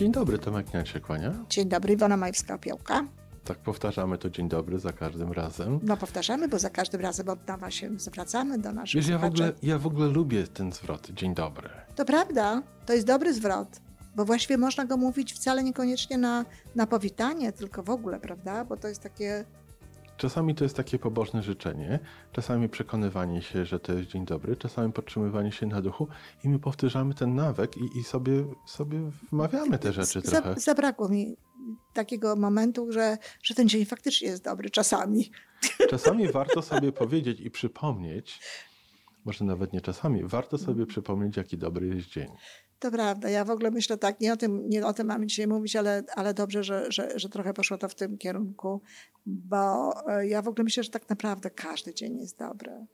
Dzień dobry, Tomek Nian się kłania. Dzień dobry, Iwona Majewska-Opiełka. Tak powtarzamy to dzień dobry za każdym razem. No powtarzamy, bo za każdym razem od nowa się zwracamy do naszych Wiesz, ja w, ogóle, ja w ogóle lubię ten zwrot dzień dobry. To prawda, to jest dobry zwrot, bo właściwie można go mówić wcale niekoniecznie na, na powitanie, tylko w ogóle, prawda? Bo to jest takie... Czasami to jest takie pobożne życzenie, czasami przekonywanie się, że to jest dzień dobry, czasami podtrzymywanie się na duchu i my powtarzamy ten nawyk i, i sobie, sobie wmawiamy te rzeczy Za, trochę. zabrakło mi takiego momentu, że, że ten dzień faktycznie jest dobry czasami. Czasami warto sobie powiedzieć i przypomnieć, może nawet nie czasami, warto sobie przypomnieć, jaki dobry jest dzień. To prawda, ja w ogóle myślę tak, nie o tym, nie o tym mamy dzisiaj mówić, ale, ale dobrze, że, że, że trochę poszło to w tym kierunku, bo e, ja w ogóle myślę, że tak naprawdę każdy dzień jest dobry.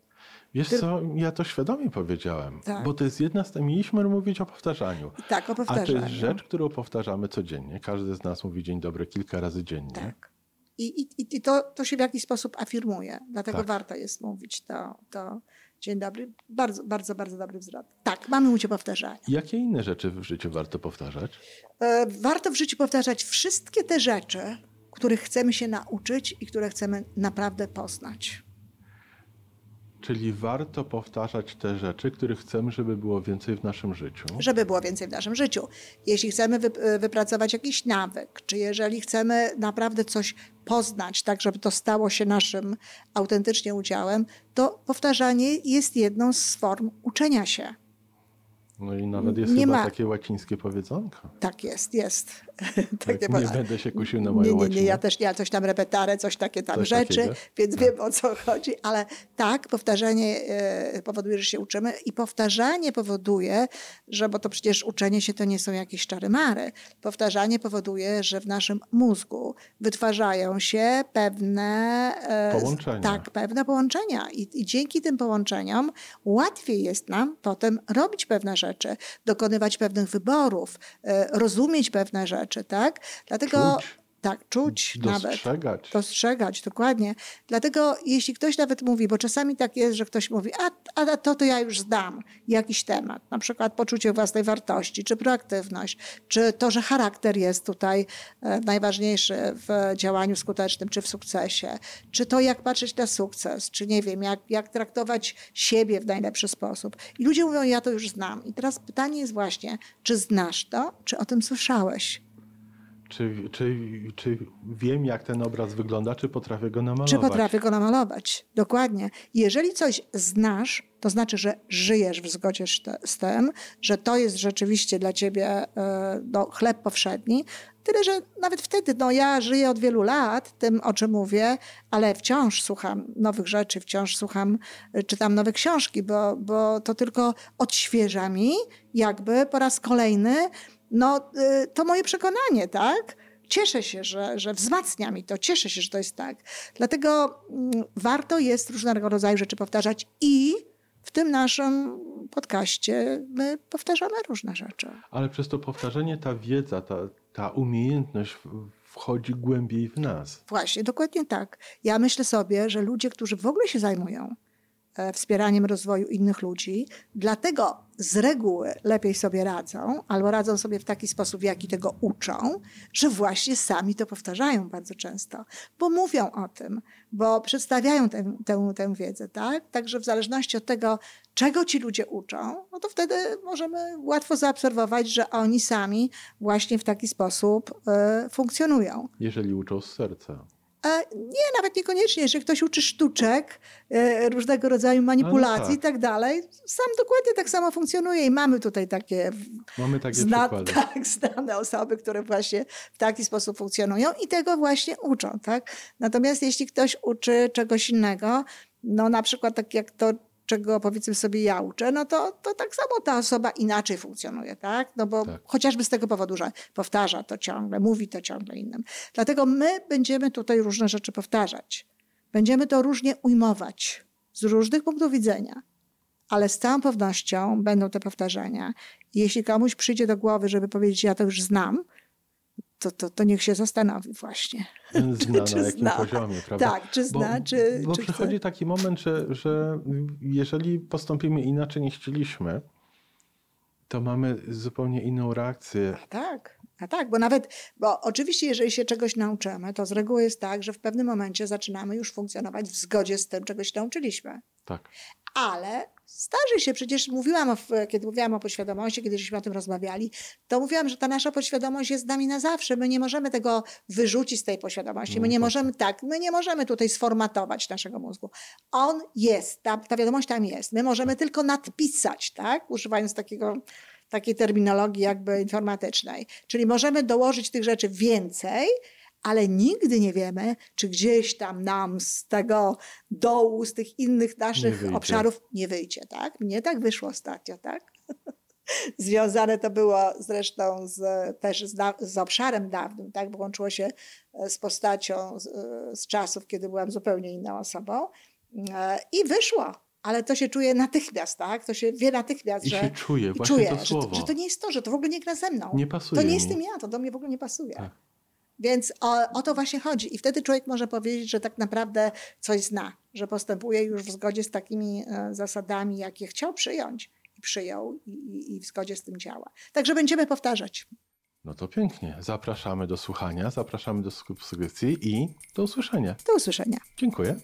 Wiesz Ty- co, ja to świadomie powiedziałem, Tak. bo to jest jedna z mieliśmy mówić o powtarzaniu. I tak, o A to powtarzaniu. jest rzecz, którą powtarzamy codziennie. Każdy z nas mówi dzień dobry kilka razy dziennie. Tak. I, i, i to, to się w jakiś sposób afirmuje, dlatego Tak. warto jest mówić to, to dzień dobry. Bardzo, bardzo, bardzo dobry wzrok. Tak, mamy ucie powtarzania. Jakie inne rzeczy w życiu warto powtarzać? E, Warto w życiu powtarzać wszystkie te rzeczy, których chcemy się nauczyć i które chcemy naprawdę poznać. Czyli warto powtarzać te rzeczy, których chcemy, żeby było więcej w naszym życiu. żeby było więcej w naszym życiu. Jeśli chcemy wy- wypracować jakiś nawyk, czy jeżeli chcemy naprawdę coś poznać, tak żeby to stało się naszym autentycznie udziałem, to powtarzanie jest jedną z form uczenia się. No i nawet jest Nie chyba ma- takie łacińskie powiedzonko. Tak jest, jest. Tak, nie poda- będę się kusił na moją Nie, nie, nie, łacinę. ja też ja coś tam repetare, coś takie tam Coś rzeczy, takiego? więc wiem o co chodzi, ale tak, powtarzanie e, powoduje, że się uczymy i powtarzanie powoduje, że, bo to przecież uczenie się to nie są jakieś czary mary, powtarzanie powoduje, że w naszym mózgu wytwarzają się pewne e, Połączenia. Tak, pewne połączenia I, i dzięki tym połączeniom łatwiej jest nam potem robić pewne rzeczy, dokonywać pewnych wyborów, e, rozumieć pewne rzeczy, tak? Dlatego Czuć. Tak, czuć nawet. Dostrzegać. Dostrzegać, dokładnie. Dlatego jeśli ktoś nawet mówi, bo czasami tak jest, że ktoś mówi, a, a to, to ja już znam jakiś temat, na przykład poczucie własnej wartości, czy proaktywność, czy to, że charakter jest tutaj e, najważniejszy w działaniu skutecznym, czy w sukcesie, czy to, jak patrzeć na sukces, czy nie wiem, jak, jak traktować siebie w najlepszy sposób. I ludzie mówią, ja to już znam. I teraz pytanie jest właśnie, czy znasz to, czy o tym słyszałeś? Czy, czy, czy wiem, jak ten obraz wygląda, czy potrafię go namalować? Czy potrafię go namalować? Dokładnie. Jeżeli coś znasz, to znaczy, że żyjesz w zgodzie z tym, że to jest rzeczywiście dla ciebie e, no, chleb powszedni. Tyle, że nawet wtedy, no ja żyję od wielu lat tym, o czym mówię, ale wciąż słucham nowych rzeczy, wciąż słucham, e, czytam nowe książki, bo, bo to tylko odświeża mi jakby po raz kolejny no, y, to moje przekonanie, tak? Cieszę się, że, że wzmacnia mi to, cieszę się, że to jest tak. Dlatego mm, warto jest różnego rodzaju rzeczy powtarzać i w tym naszym podcaście my powtarzamy różne rzeczy. Ale przez to powtarzanie ta wiedza, ta, ta umiejętność wchodzi głębiej w nas. Właśnie, dokładnie tak. Ja myślę sobie, że ludzie, którzy w ogóle się zajmują wspieraniem rozwoju innych ludzi, dlatego z reguły lepiej sobie radzą, albo radzą sobie w taki sposób, w jaki tego uczą, że właśnie sami to powtarzają bardzo często, bo mówią o tym, bo przedstawiają tę, tę, tę wiedzę, tak? Także w zależności od tego, czego ci ludzie uczą, no to wtedy możemy łatwo zaobserwować, że oni sami właśnie w taki sposób e, funkcjonują. Jeżeli uczą z serca. Nie, nawet niekoniecznie. Jeżeli ktoś uczy sztuczek, e, różnego rodzaju manipulacji tak. i tak dalej, sam dokładnie tak samo funkcjonuje i mamy tutaj takie, Mamy takie zna, tak, znane osoby, które właśnie w taki sposób funkcjonują i tego właśnie uczą. Tak? Natomiast jeśli ktoś uczy czegoś innego, no na przykład tak jak to, czego powiedzmy sobie ja uczę, no to, to tak samo ta osoba inaczej funkcjonuje, tak? No bo Tak. chociażby z tego powodu, że powtarza to ciągle, mówi to ciągle innym. Dlatego my będziemy tutaj różne rzeczy powtarzać. Będziemy to różnie ujmować z różnych punktów widzenia, ale z całą pewnością będą te powtarzania. Jeśli komuś przyjdzie do głowy, żeby powiedzieć, ja to już znam, to, to, to niech się zastanowi właśnie. Zna czy na jakim zna. poziomie, prawda? Tak, czy zna, bo, czy, Bo czy chce. przychodzi taki moment, że, że jeżeli postąpimy inaczej niż chcieliśmy, to mamy zupełnie inną reakcję. Tak. A tak, bo nawet, bo oczywiście, jeżeli się czegoś nauczymy, to z reguły jest tak, że w pewnym momencie zaczynamy już funkcjonować w zgodzie z tym, czego się nauczyliśmy. Tak. Ale zdarzy się, przecież mówiłam, kiedy mówiłam o podświadomości, kiedy żeśmy o tym rozmawiali, to mówiłam, że ta nasza podświadomość jest z nami na zawsze. My nie możemy tego wyrzucić z tej podświadomości. My No nie po co? możemy tak, my nie możemy tutaj sformatować naszego mózgu. On jest, ta, ta wiadomość tam jest. My możemy tylko nadpisać, tak? Używając takiego, takiej terminologii jakby informatycznej. Czyli możemy dołożyć tych rzeczy więcej, ale nigdy nie wiemy, czy gdzieś tam nam z tego dołu, z tych innych naszych wyjdzie. obszarów nie wyjdzie, tak? Mnie tak wyszło ostatnio, tak? Związane to było zresztą z, też z, z obszarem dawnym, tak? Bo łączyło się e, z postacią z, e, z czasów, kiedy byłam zupełnie inną osobą. E, I wyszło. Ale to się czuje natychmiast, tak? To się wie natychmiast, I że... się czuje, i właśnie czuję, to że, słowo. że to nie jest to, że to w ogóle nie gra ze mną. Nie pasuje To nie mi. jestem ja, to do mnie w ogóle nie pasuje. Tak. Więc o, o to właśnie chodzi. I wtedy człowiek może powiedzieć, że tak naprawdę coś zna, że postępuje już w zgodzie z takimi e, zasadami, jakie chciał przyjąć i przyjął i, i, i w zgodzie z tym działa. Także będziemy powtarzać. No to pięknie. Zapraszamy do słuchania, zapraszamy do subskrypcji i do usłyszenia. Do usłyszenia. Dziękuję.